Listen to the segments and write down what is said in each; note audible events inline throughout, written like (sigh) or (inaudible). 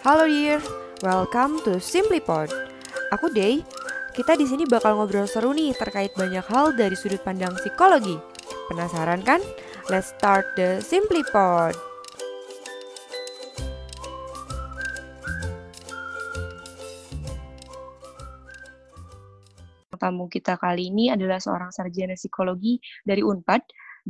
Halo dear, welcome to SimplyPod. Aku Day. Kita di sini bakal ngobrol seru nih terkait banyak hal dari sudut pandang psikologi. Penasaran kan? Let's start the SimplyPod. Tamu kita kali ini adalah seorang sarjana psikologi dari UNPAD,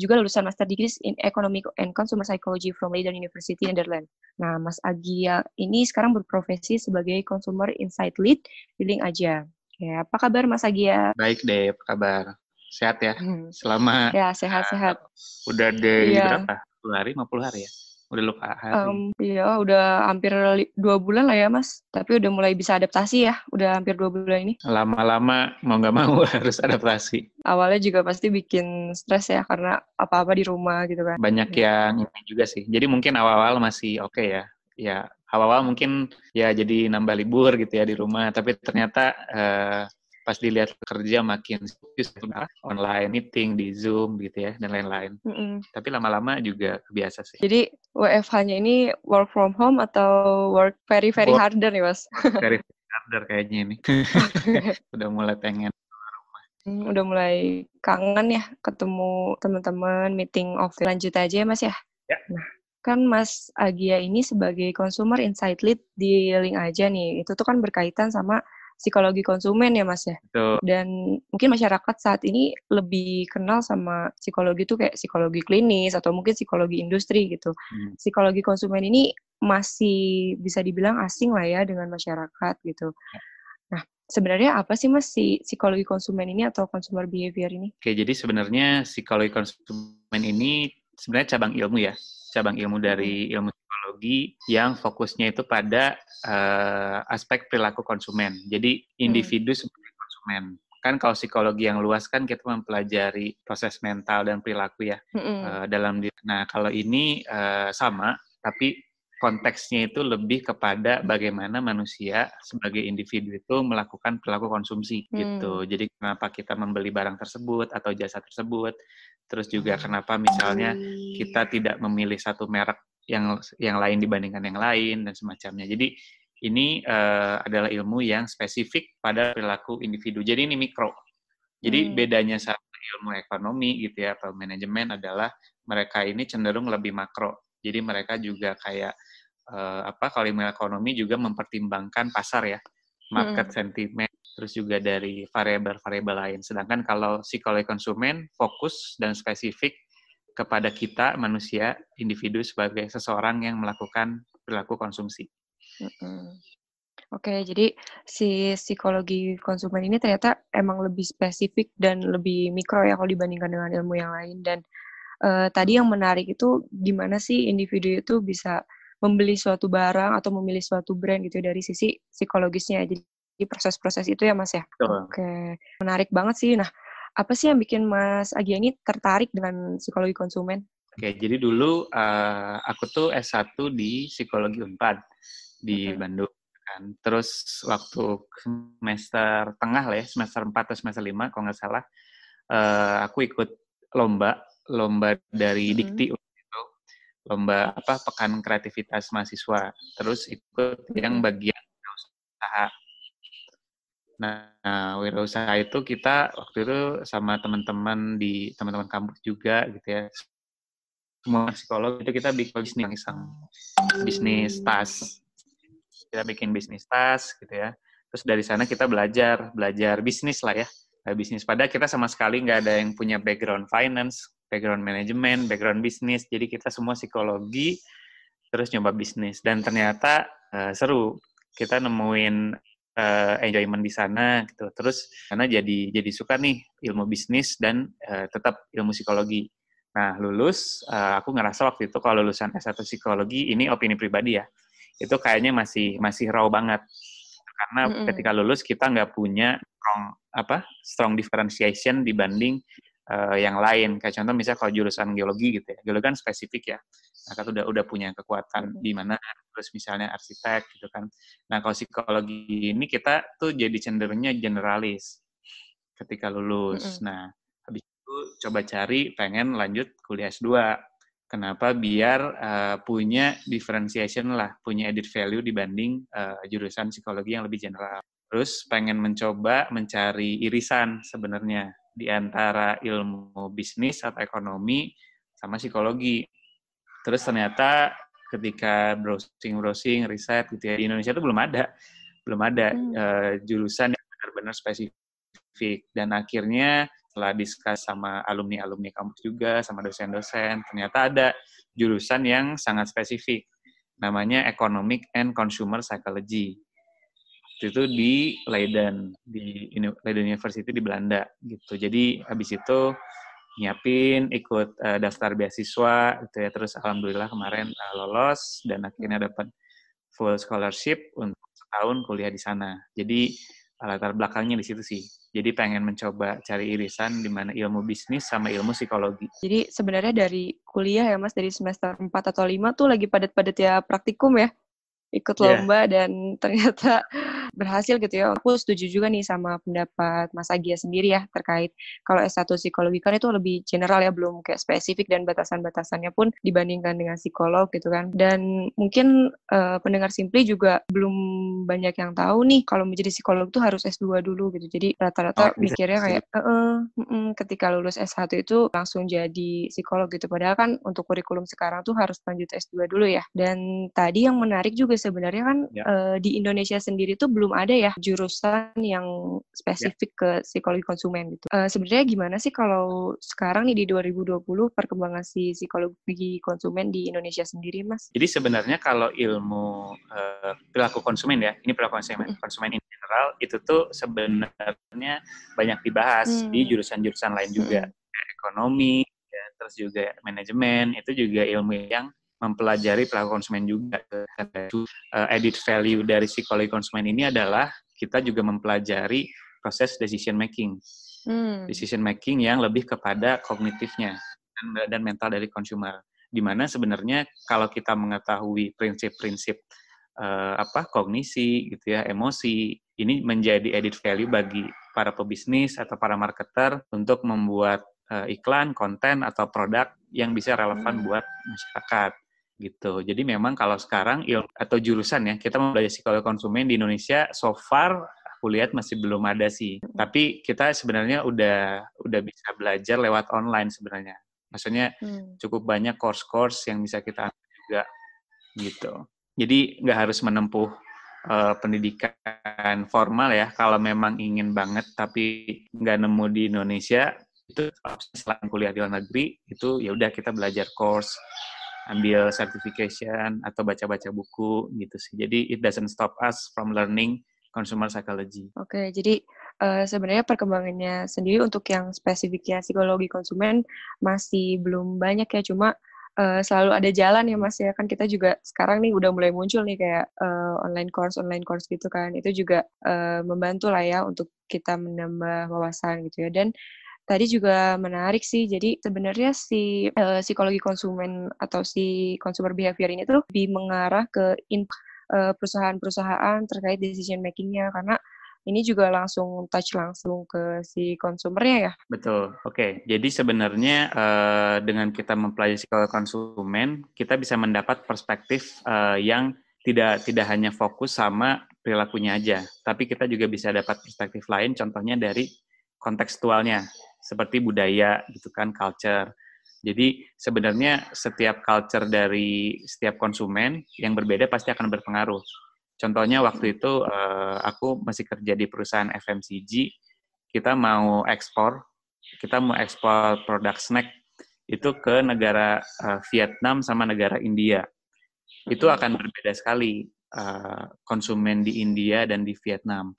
juga lulusan Master Degree in Economic and Consumer Psychology from Leiden University, Netherlands. Nah, Mas Agia ini sekarang berprofesi sebagai Consumer Insight Lead di Link Aja. Ya, apa kabar Mas Agia? Baik deh, apa kabar? Sehat ya? Hmm. Selama Ya, sehat-sehat. udah dari Iya. berapa? 10 hari, 50 hari ya? Udah lupa. Em, Iya, udah hampir dua bulan lah ya, Mas. Tapi udah mulai bisa adaptasi ya, udah hampir dua bulan ini. Lama-lama mau nggak mau (laughs) harus adaptasi. Awalnya juga pasti bikin stres ya, karena apa-apa di rumah gitu kan. Banyak yang ini juga sih. Jadi mungkin awal-awal masih oke ya. Ya, awal-awal mungkin ya jadi nambah libur gitu ya di rumah. Tapi ternyata eh, pas dilihat kerja makin serius, online meeting di Zoom gitu ya dan lain-lain. Mm-mm. Tapi lama-lama juga kebiasa sih. Jadi WFH-nya ini work from home atau work very very Work. harder nih mas? Dari harder kayaknya ini. (laughs) Udah mulai pengen Hmm, Udah mulai kangen ya ketemu teman-teman meeting offline. Lanjut aja ya mas ya. Ya. Nah kan Mas Agia ini sebagai consumer insight lead di Link aja nih. Itu tuh kan berkaitan sama psikologi konsumen ya mas ya. tuh Dan mungkin masyarakat saat ini lebih kenal sama psikologi itu kayak psikologi klinis atau mungkin psikologi industri gitu. Hmm. Psikologi konsumen ini masih bisa dibilang asing lah ya dengan masyarakat gitu. Nah, sebenarnya apa sih mas si psikologi konsumen ini atau consumer behavior ini? Oke, jadi sebenarnya psikologi konsumen ini sebenarnya cabang ilmu ya, cabang ilmu dari ilmu psikologi yang fokusnya itu pada eh, aspek perilaku konsumen. Jadi individu sebagai konsumen. Kan kalau psikologi yang luas kan kita mempelajari proses mental dan perilaku ya Mm-mm. eh, dalam diri. Nah, kalau ini eh, sama, tapi konteksnya itu lebih kepada bagaimana manusia sebagai individu itu melakukan perilaku konsumsi Hmm. gitu. Jadi kenapa kita membeli barang tersebut atau jasa tersebut, terus juga kenapa misalnya kita tidak memilih satu merek yang yang lain dibandingkan yang lain dan semacamnya. Jadi ini eh, adalah ilmu yang spesifik pada perilaku individu. Jadi ini mikro. Jadi Hmm. bedanya sama ilmu ekonomi gitu ya atau manajemen adalah mereka ini cenderung lebih makro. Jadi mereka juga kayak eh, apa kalau ilmu ekonomi juga mempertimbangkan pasar ya, market sentiment, terus juga dari variabel-variabel lain. Sedangkan kalau psikologi konsumen fokus dan spesifik kepada kita manusia individu sebagai seseorang yang melakukan perilaku konsumsi. Oke, jadi si psikologi konsumen ini ternyata emang lebih spesifik dan lebih mikro ya kalau dibandingkan dengan ilmu yang lain. Dan eh, tadi yang menarik itu gimana sih individu itu bisa membeli suatu barang atau memilih suatu brand gitu dari sisi psikologisnya. Jadi proses-proses itu ya Mas ya. Oke, menarik banget sih. Nah, apa sih yang bikin Mas Agia ini tertarik dengan psikologi konsumen? Oke, jadi dulu eh, aku tuh S1 di psikologi Unpad di Mm-mm. Bandung kan. Terus waktu semester tengah lah ya, semester 4 atau semester 5 kalau nggak salah, eh, aku ikut lomba, lomba dari Mm-mm. Dikti itu. Lomba apa pekan kreativitas mahasiswa. Terus ikut yang Mm-mm. bagian usaha. Nah, wirausaha itu kita waktu itu sama teman-teman di teman-teman kampus juga gitu ya. Semua psikolog itu kita bikin bisnis iseng. Bisnis tas. Kita bikin bisnis tas gitu ya. Terus dari sana kita belajar, belajar bisnis lah ya. Nah, bisnis pada kita sama sekali nggak ada yang punya background finance, background manajemen, background bisnis. Jadi kita semua psikologi, terus nyoba bisnis. Dan ternyata eh, seru. Kita nemuin eh, enjoyment di sana gitu. Terus karena jadi jadi suka nih ilmu bisnis dan eh, tetap ilmu psikologi. Nah, lulus eh, aku ngerasa waktu itu kalau lulusan S1 psikologi ini opini pribadi ya. Itu kayaknya masih masih raw banget. Karena Mm-mm. ketika lulus kita nggak punya strong apa? strong differentiation dibanding eh, yang lain. Kayak contoh misalnya kalau jurusan geologi gitu ya. Geologi kan spesifik ya. Nah, kan udah udah punya kekuatan di mana terus misalnya arsitek gitu kan. Nah, kalau psikologi ini kita tuh jadi cenderungnya generalis ketika lulus. Mm-mm. Nah, habis itu coba cari pengen lanjut kuliah S2. Kenapa? Biar uh, punya differentiation lah, punya added value dibanding uh, jurusan psikologi yang lebih general. Terus pengen mencoba mencari irisan sebenarnya di antara ilmu bisnis atau ekonomi sama psikologi. Terus ternyata ketika browsing-browsing, riset gitu ya, di Indonesia itu belum ada. Belum ada hmm. uh, jurusan yang benar-benar spesifik. Dan akhirnya setelah diskus sama alumni-alumni kampus juga, sama dosen-dosen, ternyata ada jurusan yang sangat spesifik. Namanya Economic and Consumer Psychology. Itu di Leiden, di Leiden University di Belanda gitu. Jadi habis itu nyiapin, ikut uh, daftar beasiswa gitu ya. Terus alhamdulillah kemarin uh, lolos dan akhirnya dapat full scholarship untuk setahun kuliah di sana. Jadi latar belakangnya di situ sih. Jadi pengen mencoba cari irisan di mana ilmu bisnis sama ilmu psikologi. Jadi sebenarnya dari kuliah ya Mas, dari semester 4 atau 5 tuh lagi padat-padat ya praktikum ya? Ikut iya. lomba yeah. dan ternyata berhasil gitu ya. Aku setuju juga nih sama pendapat Mas Agia sendiri ya terkait kalau S1 psikologi kan itu lebih general ya, belum kayak spesifik dan batasan-batasannya pun dibandingkan dengan psikolog gitu kan. Dan mungkin uh, pendengar Simply juga belum banyak yang tahu nih kalau menjadi psikolog tuh harus S2 dulu gitu. Jadi rata-rata oh, mikirnya kayak uh, uh, uh, ketika lulus S1 itu langsung jadi psikolog gitu. Padahal kan untuk kurikulum sekarang tuh harus lanjut S2 dulu ya. Dan tadi yang menarik juga sebenarnya kan ya. uh, di Indonesia sendiri tuh belum ada ya jurusan yang spesifik yeah. ke psikologi konsumen gitu. Uh, Sebenarnya gimana sih kalau sekarang nih di 2020 perkembangan si psikologi konsumen di Indonesia sendiri, Mas? Jadi sebenarnya kalau ilmu uh, perilaku konsumen ya, ini perilaku konsumen, mm. konsumen in general itu tuh sebenarnya banyak dibahas mm. di jurusan-jurusan lain juga, mm. ekonomi, ya, terus juga manajemen itu juga ilmu yang mempelajari pelaku konsumen juga. Uh, edit value dari psikologi konsumen ini adalah kita juga mempelajari proses decision making. Hmm. Decision making yang lebih kepada kognitifnya dan, dan mental dari consumer. Di mana sebenarnya kalau kita mengetahui prinsip-prinsip uh, apa kognisi gitu ya, emosi, ini menjadi edit value bagi para pebisnis atau para marketer untuk membuat uh, iklan, konten atau produk yang bisa relevan hmm. buat masyarakat gitu. Jadi memang kalau sekarang ilmu atau jurusan ya kita mau belajar psikologi konsumen di Indonesia so far aku lihat masih belum ada sih. Tapi kita sebenarnya udah udah bisa belajar lewat online sebenarnya. Maksudnya hmm. cukup banyak course-course yang bisa kita ambil juga gitu. Jadi nggak harus menempuh uh, pendidikan formal ya. Kalau memang ingin banget tapi nggak nemu di Indonesia itu selain kuliah di luar negeri itu ya udah kita belajar course ambil certification atau baca-baca buku gitu sih. Jadi it doesn't stop us from learning consumer psychology. Oke, okay, jadi uh, sebenarnya perkembangannya sendiri untuk yang spesifiknya psikologi konsumen masih belum banyak ya, cuma uh, selalu ada jalan ya mas ya kan kita juga sekarang nih udah mulai muncul nih kayak uh, online course online course gitu kan itu juga uh, membantu lah ya untuk kita menambah wawasan gitu ya dan tadi juga menarik sih. Jadi sebenarnya si uh, psikologi konsumen atau si consumer behavior ini tuh lebih mengarah ke uh, perusahaan-perusahaan terkait decision makingnya karena ini juga langsung touch langsung ke si konsumernya ya. Betul. Oke. Okay. Jadi sebenarnya uh, dengan kita mempelajari psikologi konsumen, kita bisa mendapat perspektif uh, yang tidak tidak hanya fokus sama perilakunya aja, tapi kita juga bisa dapat perspektif lain. Contohnya dari kontekstualnya seperti budaya gitu kan culture. Jadi sebenarnya setiap culture dari setiap konsumen yang berbeda pasti akan berpengaruh. Contohnya waktu itu uh, aku masih kerja di perusahaan FMCG, kita mau ekspor, kita mau ekspor produk snack itu ke negara uh, Vietnam sama negara India. Itu akan berbeda sekali uh, konsumen di India dan di Vietnam.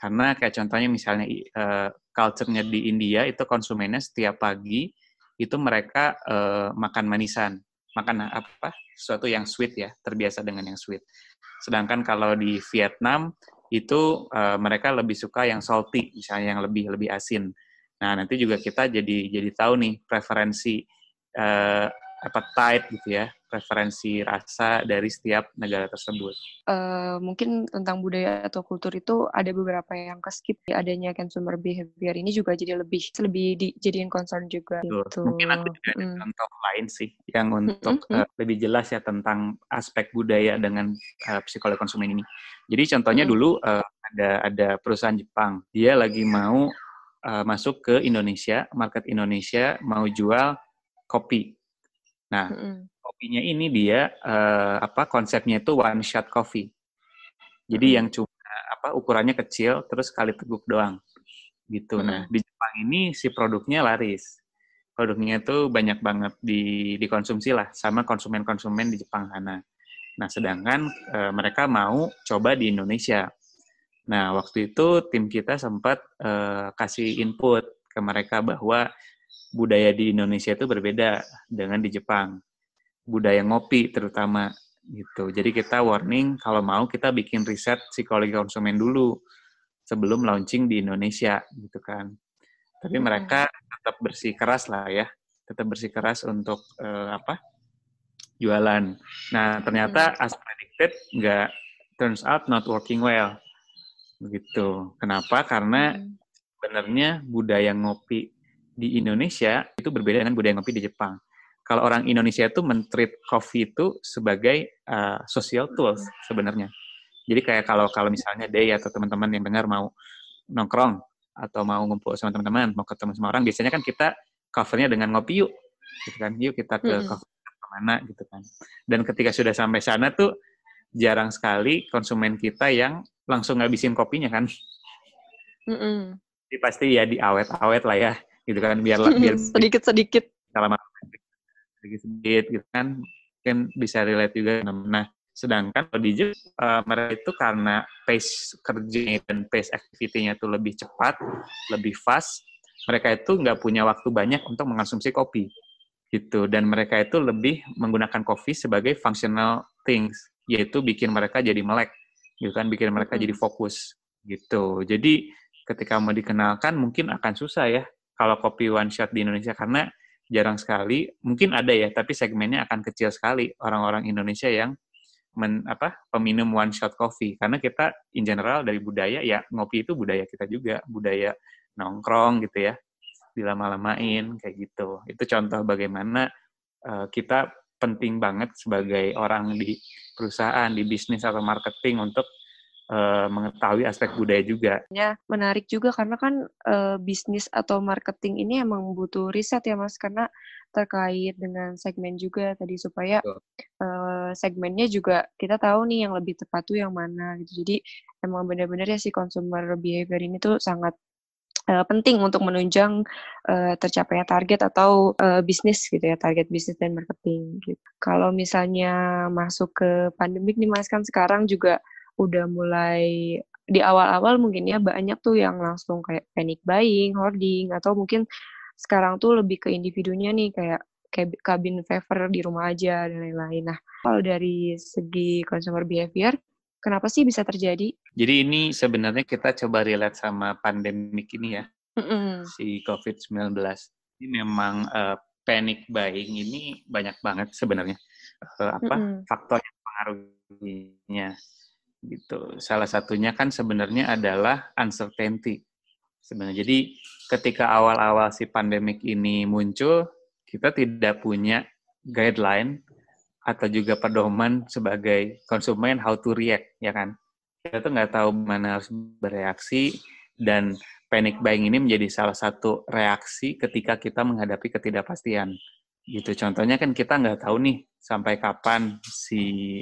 Karena kayak contohnya misalnya uh, culture-nya di India itu konsumennya setiap pagi itu mereka uh, makan manisan, makan apa? Sesuatu yang sweet ya, terbiasa dengan yang sweet. Sedangkan kalau di Vietnam itu uh, mereka lebih suka yang salty, misalnya yang lebih lebih asin. Nah, nanti juga kita jadi jadi tahu nih preferensi uh, appetite gitu ya preferensi rasa dari setiap negara tersebut. Uh, mungkin tentang budaya atau kultur itu ada beberapa yang keskip adanya consumer behavior ini juga jadi lebih lebih dijadiin concern juga. Gitu. Mungkin aku juga ada mm. contoh lain sih yang untuk mm -hmm. uh, lebih jelas ya tentang aspek budaya dengan uh, psikologi konsumen ini. Jadi contohnya mm -hmm. dulu uh, ada ada perusahaan Jepang, dia lagi mau uh, masuk ke Indonesia, market Indonesia mau jual kopi. Nah, mm -hmm kopinya ini dia uh, apa konsepnya itu one shot coffee. Jadi hmm. yang cuma apa ukurannya kecil terus sekali teguk doang. Gitu. Hmm. Nah, di Jepang ini si produknya laris. Produknya itu banyak banget di dikonsumsi lah sama konsumen-konsumen di Jepang sana. Nah, sedangkan uh, mereka mau coba di Indonesia. Nah, waktu itu tim kita sempat uh, kasih input ke mereka bahwa budaya di Indonesia itu berbeda dengan di Jepang budaya ngopi terutama gitu. Jadi kita warning kalau mau kita bikin riset psikologi konsumen dulu sebelum launching di Indonesia gitu kan. Tapi hmm. mereka tetap bersih keras lah ya, tetap bersih keras untuk uh, apa? jualan. Nah, ternyata hmm. as predicted nggak turns out not working well. Begitu. Kenapa? Karena hmm. sebenarnya budaya ngopi di Indonesia itu berbeda dengan budaya ngopi di Jepang kalau orang Indonesia itu mentreat coffee itu sebagai uh, social tools sebenarnya. Jadi kayak kalau kalau misalnya Day atau teman-teman yang dengar mau nongkrong atau mau ngumpul sama teman-teman, mau ketemu sama orang, biasanya kan kita covernya dengan ngopi yuk, gitu kan, yuk kita ke mm -hmm. ke mana gitu kan. Dan ketika sudah sampai sana tuh jarang sekali konsumen kita yang langsung ngabisin kopinya kan. Mm. Jadi pasti ya diawet-awet lah ya, gitu kan, biar biar (laughs) sedikit-sedikit sedikit-sedikit gitu kan mungkin bisa relate juga. Nah sedangkan kalau di Jepang uh, mereka itu karena pace kerjanya dan pace activity-nya itu lebih cepat lebih fast mereka itu nggak punya waktu banyak untuk mengonsumsi kopi gitu. Dan mereka itu lebih menggunakan kopi sebagai functional things yaitu bikin mereka jadi melek gitu kan bikin mereka jadi fokus gitu. Jadi ketika mau dikenalkan mungkin akan susah ya kalau kopi one shot di Indonesia karena jarang sekali, mungkin ada ya, tapi segmennya akan kecil sekali. Orang-orang Indonesia yang men, apa peminum one shot coffee. Karena kita in general dari budaya ya ngopi itu budaya kita juga. Budaya nongkrong gitu ya. Dilama-lamain kayak gitu. Itu contoh bagaimana uh, kita penting banget sebagai orang di perusahaan di bisnis atau marketing untuk uh, mengetahui aspek budaya juga. Ya, menarik juga karena kan uh, bisnis atau marketing ini emang butuh riset ya Mas karena terkait dengan segmen juga tadi supaya uh, segmennya juga kita tahu nih yang lebih tepat tuh yang mana gitu. Jadi emang benar-benar ya si consumer behavior ini tuh sangat uh, penting untuk menunjang uh, tercapainya target atau uh, bisnis gitu ya target bisnis dan marketing gitu. Kalau misalnya masuk ke pandemik nih Mas kan sekarang juga udah mulai di awal-awal mungkin ya banyak tuh yang langsung kayak panic buying, hoarding atau mungkin sekarang tuh lebih ke individunya nih kayak cabin fever di rumah aja dan lain-lain. Nah, kalau dari segi consumer behavior, kenapa sih bisa terjadi? Jadi ini sebenarnya kita coba relate sama pandemik ini ya, mm -hmm. si COVID-19. Ini memang uh, panic buying ini banyak banget sebenarnya uh, apa mm -hmm. faktor yang mengaruhinya gitu. Salah satunya kan sebenarnya adalah uncertainty. Sebenarnya jadi ketika awal-awal si pandemik ini muncul, kita tidak punya guideline atau juga pedoman sebagai konsumen how to react, ya kan? Kita tuh nggak tahu mana harus bereaksi dan panic buying ini menjadi salah satu reaksi ketika kita menghadapi ketidakpastian. Gitu. Contohnya kan kita nggak tahu nih sampai kapan si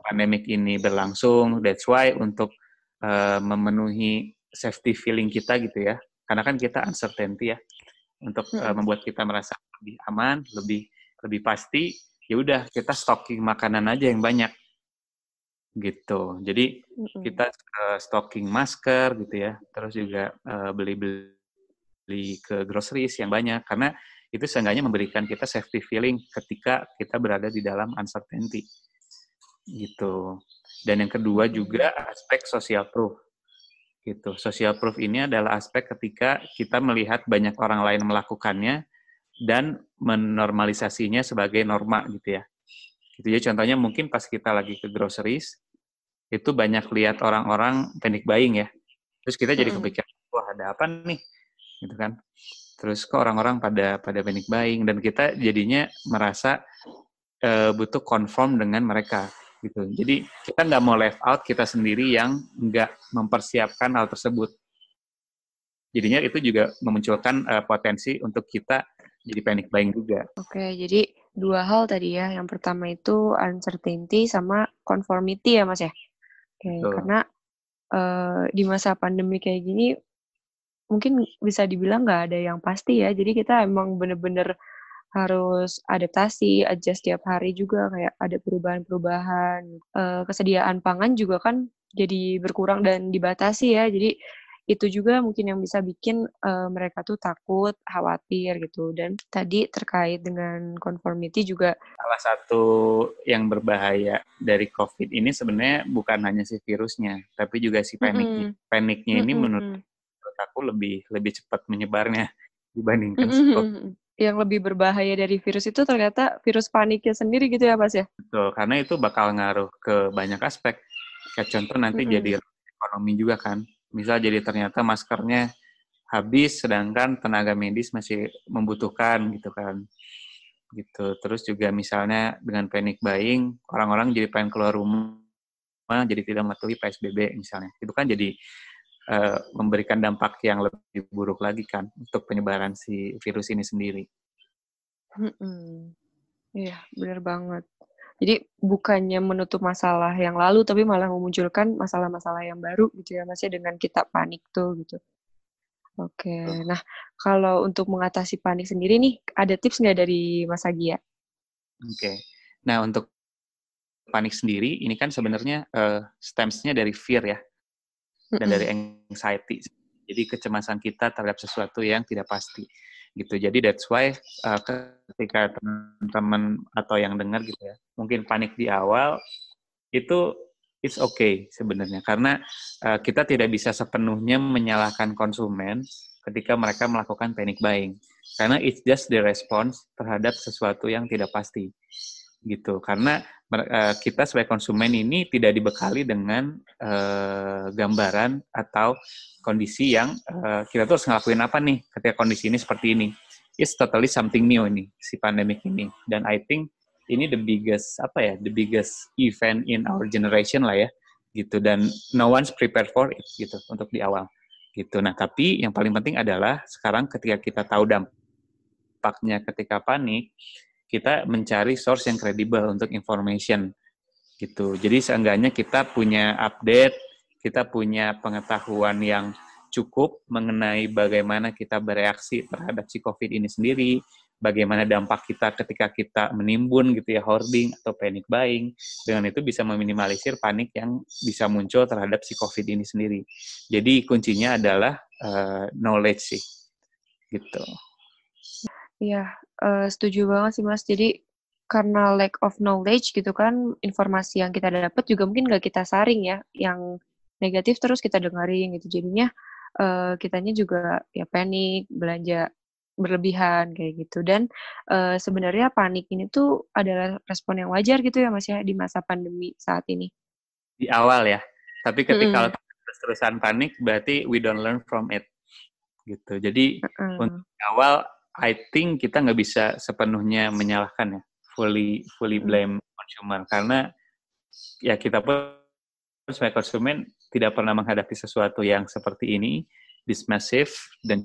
pandemik ini berlangsung. That's why untuk uh, memenuhi safety feeling kita gitu ya. Karena kan kita uncertainty ya. Untuk uh, membuat kita merasa lebih aman, lebih lebih pasti, ya udah kita stocking makanan aja yang banyak gitu. Jadi kita uh, stocking masker gitu ya, terus juga uh, beli beli ke groceries yang banyak karena itu seenggaknya memberikan kita safety feeling ketika kita berada di dalam uncertainty gitu. Dan yang kedua juga aspek social proof. Gitu. Social proof ini adalah aspek ketika kita melihat banyak orang lain melakukannya dan menormalisasinya sebagai norma gitu ya. Gitu ya contohnya mungkin pas kita lagi ke groceries itu banyak lihat orang-orang panic buying ya. Terus kita jadi kepikiran, wah ada apa nih? Gitu kan. Terus kok orang-orang pada pada panic buying dan kita jadinya merasa uh, butuh conform dengan mereka gitu. Jadi kita nggak mau left out kita sendiri yang nggak mempersiapkan hal tersebut. Jadinya itu juga memunculkan uh, potensi untuk kita jadi panic buying juga. Oke, jadi dua hal tadi ya. Yang pertama itu uncertainty sama conformity ya, Mas ya. Oke, Betul. karena uh, di masa pandemi kayak gini mungkin bisa dibilang nggak ada yang pasti ya. Jadi kita emang bener-bener harus adaptasi, adjust tiap hari juga kayak ada perubahan-perubahan. Uh, kesediaan pangan juga kan jadi berkurang dan dibatasi ya. Jadi itu juga mungkin yang bisa bikin uh, mereka tuh takut, khawatir gitu. Dan tadi terkait dengan conformity juga salah satu yang berbahaya dari COVID ini sebenarnya bukan hanya si virusnya, tapi juga si panik. Mm -hmm. Paniknya ini mm -hmm. menurut, menurut aku lebih lebih cepat menyebarnya (laughs) dibandingkan mm -hmm. (laughs) Yang lebih berbahaya dari virus itu ternyata virus paniknya sendiri gitu ya, Mas ya? Betul, karena itu bakal ngaruh ke banyak aspek. Kayak contoh nanti mm -hmm. jadi ekonomi juga kan Misal jadi ternyata maskernya habis sedangkan tenaga medis masih membutuhkan gitu kan. Gitu. Terus juga misalnya dengan panic buying, orang-orang jadi pengen keluar rumah jadi tidak mematuhi PSBB misalnya. Itu kan jadi uh, memberikan dampak yang lebih buruk lagi kan untuk penyebaran si virus ini sendiri. Iya, benar banget. Jadi bukannya menutup masalah yang lalu, tapi malah memunculkan masalah-masalah yang baru gitu ya, Mas ya, dengan kita panik tuh gitu. Oke, nah kalau untuk mengatasi panik sendiri nih, ada tips nggak dari Mas Agia? Oke, nah untuk panik sendiri, ini kan sebenarnya uh, stems-nya dari fear ya, dan dari anxiety. Jadi kecemasan kita terhadap sesuatu yang tidak pasti gitu. Jadi that's why uh, ketika teman-teman atau yang dengar gitu ya, mungkin panik di awal itu it's okay sebenarnya karena uh, kita tidak bisa sepenuhnya menyalahkan konsumen ketika mereka melakukan panic buying karena it's just the response terhadap sesuatu yang tidak pasti gitu karena uh, kita sebagai konsumen ini tidak dibekali dengan uh, gambaran atau kondisi yang uh, kita tuh harus ngelakuin apa nih ketika kondisi ini seperti ini. It's totally something new ini si pandemik ini. Dan I think ini the biggest apa ya, the biggest event in our generation lah ya, gitu. Dan no one's prepared for it gitu untuk di awal, gitu. Nah tapi yang paling penting adalah sekarang ketika kita tahu dampaknya ketika panik, kita mencari source yang kredibel untuk information, gitu. Jadi seenggaknya kita punya update kita punya pengetahuan yang cukup mengenai bagaimana kita bereaksi terhadap si COVID ini sendiri, bagaimana dampak kita ketika kita menimbun gitu ya hoarding atau panic buying. Dengan itu bisa meminimalisir panik yang bisa muncul terhadap si COVID ini sendiri. Jadi kuncinya adalah uh, knowledge sih, gitu. Iya, uh, setuju banget sih Mas. Jadi karena lack of knowledge gitu kan, informasi yang kita dapat juga mungkin nggak kita saring ya, yang negatif terus kita dengerin gitu. Jadinya uh, kitanya juga ya panik belanja berlebihan kayak gitu. Dan uh, sebenarnya panik ini tuh adalah respon yang wajar gitu ya mas ya di masa pandemi saat ini. Di awal ya. Tapi ketika mm. terus-terusan panik berarti we don't learn from it. Gitu. Jadi mm. untuk awal I think kita nggak bisa sepenuhnya menyalahkan ya fully fully blame mm. consumer karena ya kita pun sebagai konsumen tidak pernah menghadapi sesuatu yang seperti ini, this massive, dan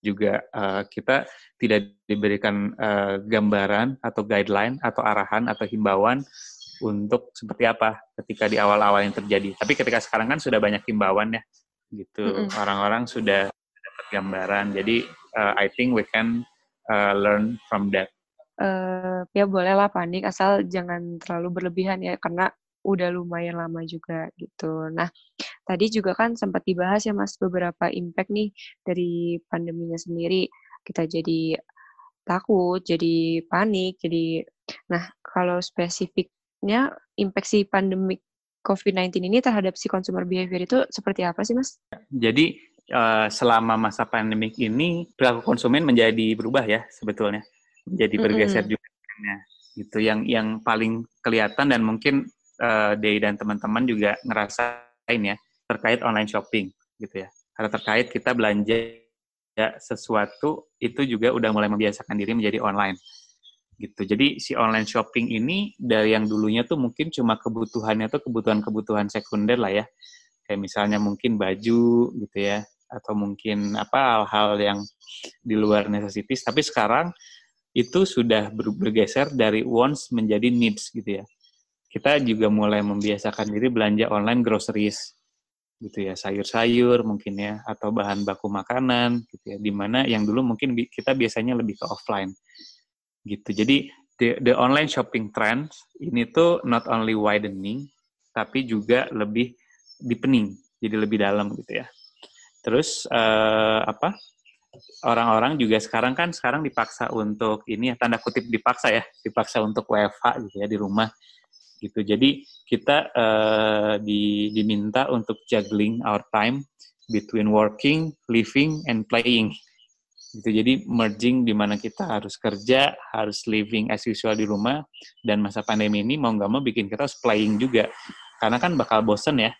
juga uh, kita tidak diberikan uh, gambaran atau guideline atau arahan atau himbauan untuk seperti apa ketika di awal-awal yang terjadi. Tapi ketika sekarang kan sudah banyak himbauan ya, gitu. Orang-orang sudah dapat gambaran. Jadi uh, I think we can uh, learn from that. Uh, ya bolehlah panik asal jangan terlalu berlebihan ya karena udah lumayan lama juga gitu. Nah, tadi juga kan sempat dibahas ya Mas beberapa impact nih dari pandeminya sendiri. Kita jadi takut, jadi panik, jadi nah kalau spesifiknya impact si pandemik COVID-19 ini terhadap si consumer behavior itu seperti apa sih Mas? Jadi uh, selama masa pandemik ini perilaku konsumen menjadi berubah ya sebetulnya, menjadi bergeser mm -hmm. juga. Gitu yang yang paling kelihatan dan mungkin uh, Day dan teman-teman juga ngerasain ya terkait online shopping gitu ya. Karena terkait kita belanja ya, sesuatu itu juga udah mulai membiasakan diri menjadi online. Gitu jadi si online shopping ini dari yang dulunya tuh mungkin cuma kebutuhannya tuh kebutuhan-kebutuhan sekunder lah ya. Kayak misalnya mungkin baju gitu ya atau mungkin apa hal-hal yang di luar necessities tapi sekarang itu sudah bergeser dari wants menjadi needs gitu ya. Kita juga mulai membiasakan diri belanja online groceries gitu ya, sayur-sayur mungkin ya atau bahan baku makanan gitu ya. Di mana yang dulu mungkin kita biasanya lebih ke offline gitu. Jadi the, the online shopping trend ini tuh not only widening tapi juga lebih deepening, jadi lebih dalam gitu ya. Terus uh, apa? orang-orang juga sekarang kan sekarang dipaksa untuk ini ya tanda kutip dipaksa ya dipaksa untuk WFH gitu ya di rumah gitu jadi kita uh, di, diminta untuk juggling our time between working, living, and playing gitu jadi merging di mana kita harus kerja harus living as usual di rumah dan masa pandemi ini mau nggak mau bikin kita harus playing juga karena kan bakal bosen ya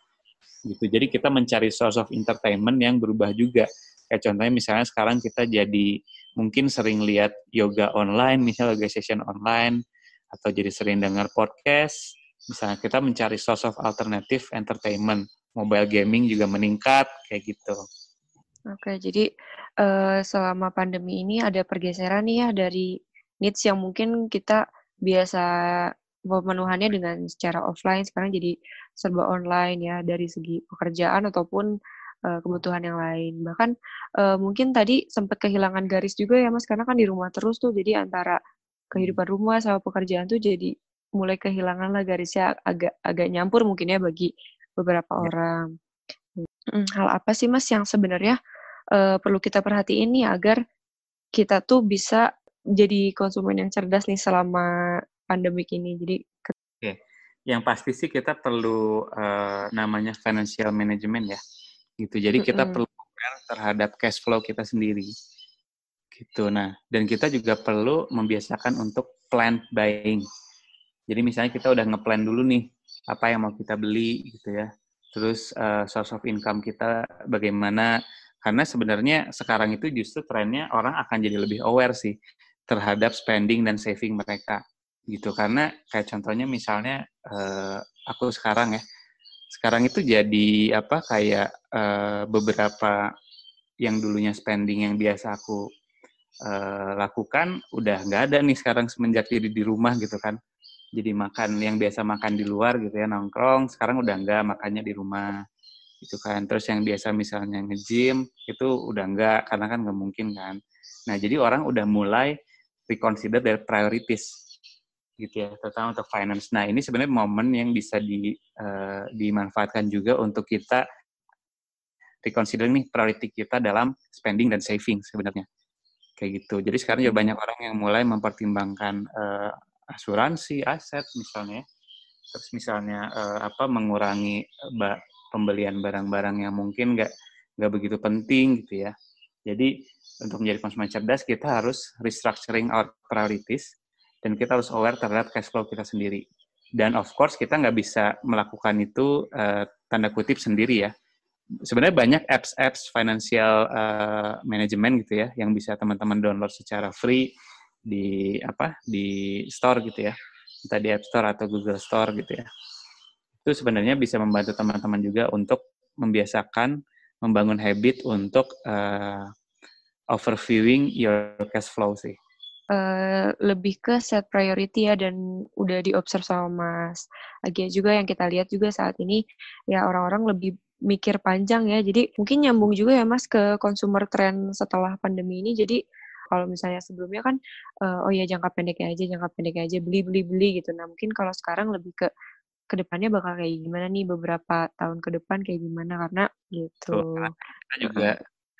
gitu jadi kita mencari source of entertainment yang berubah juga Kayak contohnya misalnya sekarang kita jadi mungkin sering lihat yoga online, misalnya yoga session online, atau jadi sering dengar podcast. Misalnya kita mencari source of alternative entertainment. Mobile gaming juga meningkat, kayak gitu. Oke, jadi uh, selama pandemi ini ada pergeseran nih ya dari needs yang mungkin kita biasa pemenuhannya dengan secara offline sekarang jadi serba online ya dari segi pekerjaan ataupun uh, kebutuhan yang lain. Bahkan uh, mungkin tadi sempat kehilangan garis juga ya Mas karena kan di rumah terus tuh jadi antara kehidupan rumah sama pekerjaan tuh jadi mulai kehilangan lah garisnya agak agak nyampur mungkin ya bagi beberapa ya. orang. Hmm, hal apa sih Mas yang sebenarnya uh, perlu kita perhatiin nih agar kita tuh bisa jadi konsumen yang cerdas nih selama pandemik ini. Jadi Oke. Yang pasti sih kita perlu uh, namanya financial management ya gitu. Jadi kita mm -hmm. perlu aware terhadap cash flow kita sendiri. Gitu. Nah, dan kita juga perlu membiasakan untuk plan buying. Jadi misalnya kita udah ngeplan dulu nih apa yang mau kita beli gitu ya. Terus uh, source of income kita bagaimana karena sebenarnya sekarang itu justru trennya orang akan jadi lebih aware sih terhadap spending dan saving mereka gitu. Karena kayak contohnya misalnya uh, aku sekarang ya sekarang itu jadi apa kayak uh, beberapa yang dulunya spending yang biasa aku uh, lakukan udah nggak ada nih sekarang semenjak jadi di rumah gitu kan. Jadi makan yang biasa makan di luar gitu ya nongkrong sekarang udah nggak makannya di rumah gitu kan. Terus yang biasa misalnya nge-gym itu udah nggak karena kan nggak mungkin kan. Nah jadi orang udah mulai reconsider their priorities gitu ya, terutama untuk finance. Nah, ini sebenarnya momen yang bisa di, uh, dimanfaatkan juga untuk kita reconsider nih priority kita dalam spending dan saving sebenarnya. Kayak gitu. Jadi sekarang juga banyak orang yang mulai mempertimbangkan uh, asuransi, aset misalnya. Terus misalnya uh, apa mengurangi uh, pembelian barang-barang yang mungkin nggak nggak begitu penting gitu ya. Jadi untuk menjadi konsumen cerdas kita harus restructuring our priorities dan kita harus aware terhadap cash flow kita sendiri. Dan of course kita nggak bisa melakukan itu uh, tanda kutip sendiri ya. Sebenarnya banyak apps-apps financial uh, management gitu ya yang bisa teman-teman download secara free di apa di store gitu ya, entah di App Store atau Google Store gitu ya. Itu sebenarnya bisa membantu teman-teman juga untuk membiasakan membangun habit untuk uh, overviewing your cash flow sih. Uh, lebih ke set priority ya dan udah diobserv sama Mas Agia juga yang kita lihat juga saat ini ya orang-orang lebih mikir panjang ya. Jadi mungkin nyambung juga ya Mas ke consumer trend setelah pandemi ini. Jadi kalau misalnya sebelumnya kan uh, oh ya jangka pendek aja jangka pendek aja beli beli beli gitu. Nah mungkin kalau sekarang lebih ke ke depannya bakal kayak gimana nih? Beberapa tahun ke depan kayak gimana? Karena gitu. Kita juga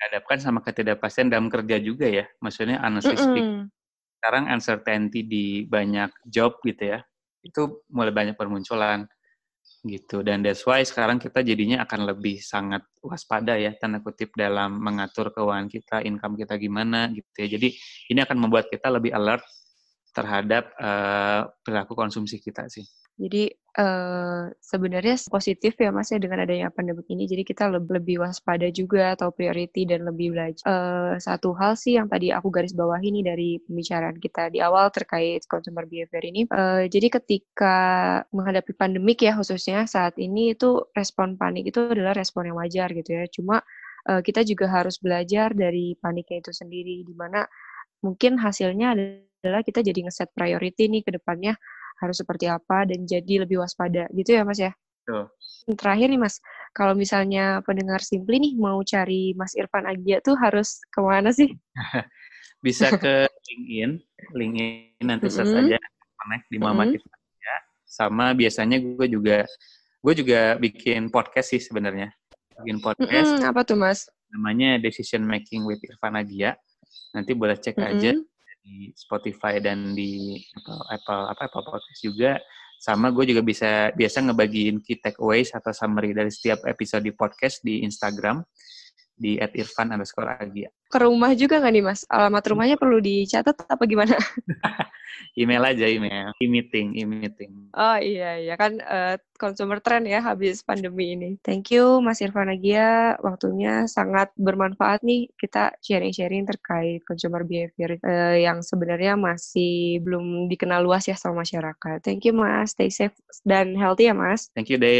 dihadapkan sama ketidakpastian dalam kerja juga ya. Maksudnya analysis mm -mm sekarang uncertainty di banyak job gitu ya, itu mulai banyak bermunculan gitu. Dan that's why sekarang kita jadinya akan lebih sangat waspada ya, tanda kutip dalam mengatur keuangan kita, income kita gimana gitu ya. Jadi ini akan membuat kita lebih alert terhadap uh, perilaku konsumsi kita sih. Jadi uh, sebenarnya positif ya mas ya dengan adanya pandemi ini. Jadi kita lebih, waspada juga atau priority dan lebih belajar. Uh, satu hal sih yang tadi aku garis bawahi nih dari pembicaraan kita di awal terkait consumer behavior ini. Uh, jadi ketika menghadapi pandemik ya khususnya saat ini itu respon panik itu adalah respon yang wajar gitu ya. Cuma uh, kita juga harus belajar dari paniknya itu sendiri. Di mana mungkin hasilnya adalah kita jadi ngeset priority nih ke depannya harus seperti apa dan jadi lebih waspada gitu ya Mas ya. Betul. Terakhir nih Mas, kalau misalnya pendengar Simply nih mau cari Mas Irfan Agia tuh harus ke mana sih? (laughs) Bisa ke LinkedIn, LinkedIn nanti mm -hmm. aja connect di Mama mm -hmm. Kita Sama biasanya gue juga gue juga bikin podcast sih sebenarnya. Bikin podcast. Mm -hmm, apa tuh Mas? Namanya Decision Making with Irfan Agia. Nanti boleh cek mm -hmm. aja di Spotify dan di Apple apa Apple Podcast juga. Sama gue juga bisa biasa ngebagiin key takeaways atau summary dari setiap episode di podcast di Instagram di @irfan underscore agia. Ke rumah juga nggak nih mas? Alamat rumahnya perlu dicatat apa gimana? (laughs) email aja email, e-meeting, e-meeting. Oh iya iya kan uh, consumer trend ya habis pandemi ini. Thank you Mas Irfan Agia, waktunya sangat bermanfaat nih kita sharing-sharing terkait consumer behavior uh, yang sebenarnya masih belum dikenal luas ya sama masyarakat. Thank you Mas, stay safe dan healthy ya Mas. Thank you Day.